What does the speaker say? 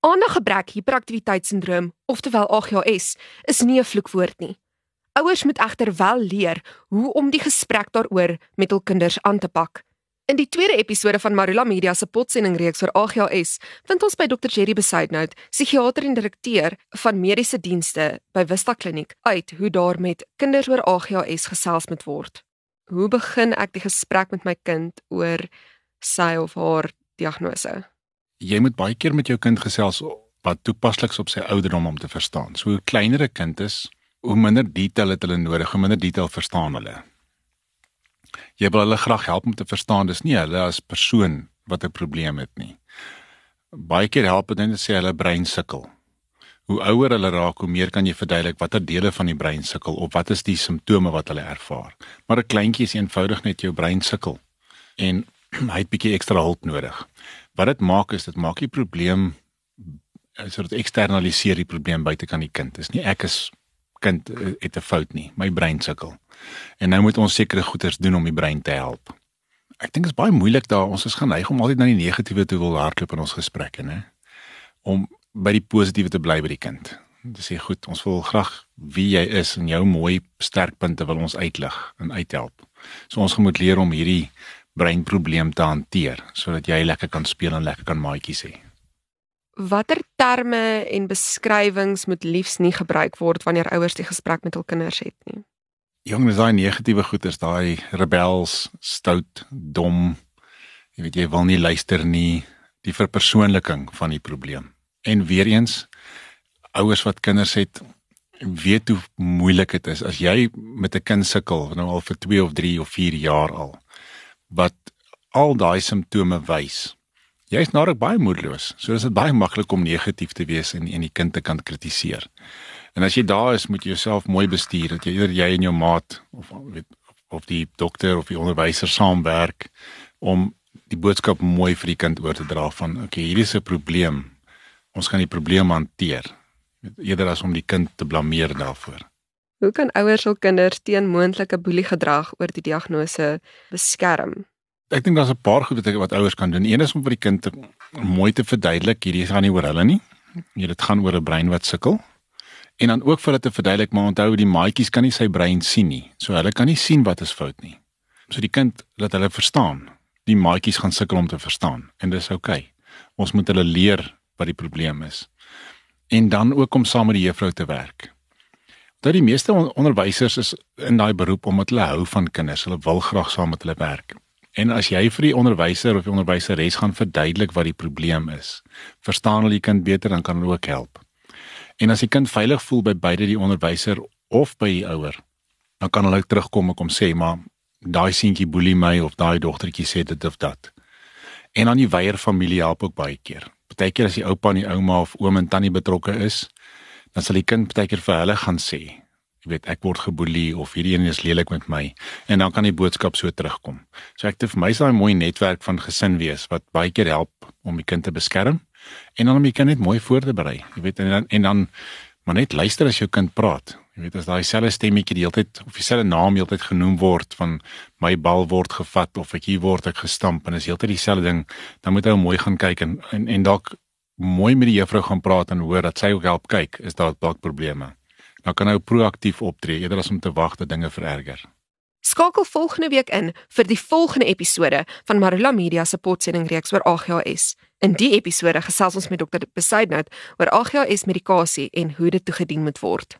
Aandaggebrek hiperaktiwiteitssindroom, oftewel AGHS, is nie 'n vloekwoord nie. Ouers moet egter wel leer hoe om die gesprek daaroor met hul kinders aan te pak. In die tweede episode van Marula Media se potsendingreeks oor AGHS, vind ons by Dr Jerry Besaidnout, psigiater en direkteur van mediese dienste by Vista Kliniek, uit hoe daar met kinders oor AGHS gesels moet word. Hoe begin ek die gesprek met my kind oor sy of haar diagnose? Jy moet baie keer met jou kind gesels wat toepaslik is op sy ouderdom om te verstaan. So hoe kleiner 'n kind is, hoe minder detail het hulle nodig, hoe minder detail verstaan hulle. Jy wil hulle graag help om te verstaan dis nie hulle as persoon wat 'n probleem het nie. Baie keer help dit net jy hulle brein sukkel. Hoe ouer hulle raak, hoe meer kan jy verduidelik watter dele van die brein sukkel of wat is die simptome wat hulle ervaar. Maar 'n kleintjie is eenvoudig net jou brein sukkel en hy het bietjie ekstra hulp nodig. Wat dit maak is dit maak die probleem sodat eksternaliseer die probleem buite kan die kind. Dis nie ek is kind eh, het 'n fout nie, my brein sukkel. En nou moet ons sekere goeders doen om die brein te help. Ek dink dit is baie moeilik daar ons is geneig om altyd na die negatiewe te wil hardloop in ons gesprekke, né? Om by die positiewe te bly by die kind. Dit sê goed, ons wil graag wie jy is en jou mooi sterkpunte wil ons uitlig en uithelp. So ons moet leer om hierdie breinprobleem te hanteer sodat jy lekker kan speel en lekker kan maatjies hê. Watter terme en beskrywings moet liefs nie gebruik word wanneer ouers die gesprek met hul kinders het nie? Jong, dis daai negatiewe goeters, daai rebels, stout, dom. Jy weet jy wil nie luister nie, die verpersoonliking van die probleem. En weer eens ouers wat kinders het, weet hoe moeilik dit is as jy met 'n kind sukkel, nou al vir 2 of 3 of 4 jaar al, wat al daai simptome wys Jy's nou reg baie moedeloos. So is dit baie maklik om negatief te wees en en die kind te kan kritiseer. En as jy daar is, moet jy jouself mooi bestuur dat jy eerder jy en jou maat of weet of die dokter of die onderwyser saamwerk om die boodskap mooi vir die kind oor te dra van okay, hier is 'n probleem. Ons gaan die probleem hanteer. Eerder as om die kind te blameer daarvoor. Hoe kan ouers hul kinders teen moontlike boeliegedrag oor die diagnose beskerm? Ek dink daar's 'n paar goed wat wat ouers kan doen. Een is om vir die kind te, mooi te verduidelik hierdie gaan nie oor hulle nie. Nee, dit gaan oor 'n brein wat sukkel. En dan ook vir hulle te verduidelik maar onthou die maatjies kan nie sy brein sien nie. So hulle kan nie sien wat is fout nie. So die kind laat hulle verstaan. Die maatjies gaan sukkel om te verstaan en dis oukei. Okay. Ons moet hulle leer wat die probleem is. En dan ook om saam met die juffrou te werk. Dat die meeste onderwysers is in daai beroep omdat hulle hou van kinders. Hulle wil graag saam met hulle werk. En as jy vir die onderwyser of die onderwyseres gaan verduidelik wat die probleem is, verstaan hulle die kind beter dan kan hulle ook help. En as die kind veilig voel by beide die onderwyser of by die ouer, dan kan hulle terugkom en kom sê, "Maar daai seentjie boelie my of daai dogtertjie sê dit of dat." En dan die weier familie help ook baie keer. Partykeer as die oupa en die ouma of oom en tannie betrokke is, dan sal die kind partykeer vir hulle gaan sê, jy weet ek word geboelie of hierdie een is lelik met my en dan kan die boodskap so terugkom. So ek het vir my so 'n mooi netwerk van gesin wees wat baie keer help om die kind te beskerm en dan om die kind net mooi voor te berei. Jy weet en dan en dan maar net luister as jou kind praat. Jy weet as daai selfe stemmetjie die hele tyd of dieselfde naam die hele tyd genoem word van my bal word gevat of ek hier word ek gestamp en is heeltyd dieselfde ding, dan moet hy mooi gaan kyk en en, en dalk mooi met die juffrou gaan praat en hoor dat sy ook help kyk is daar dalk probleme dan kan hy proaktief optree eerder as om te wag dat dinge vererger. Skakel volgende week in vir die volgende episode van Marula Media se potsendingreeks oor AGHS. In die episode gesels ons met Dr. Besaidnout oor AGHS medikasie en hoe dit toegedien moet word.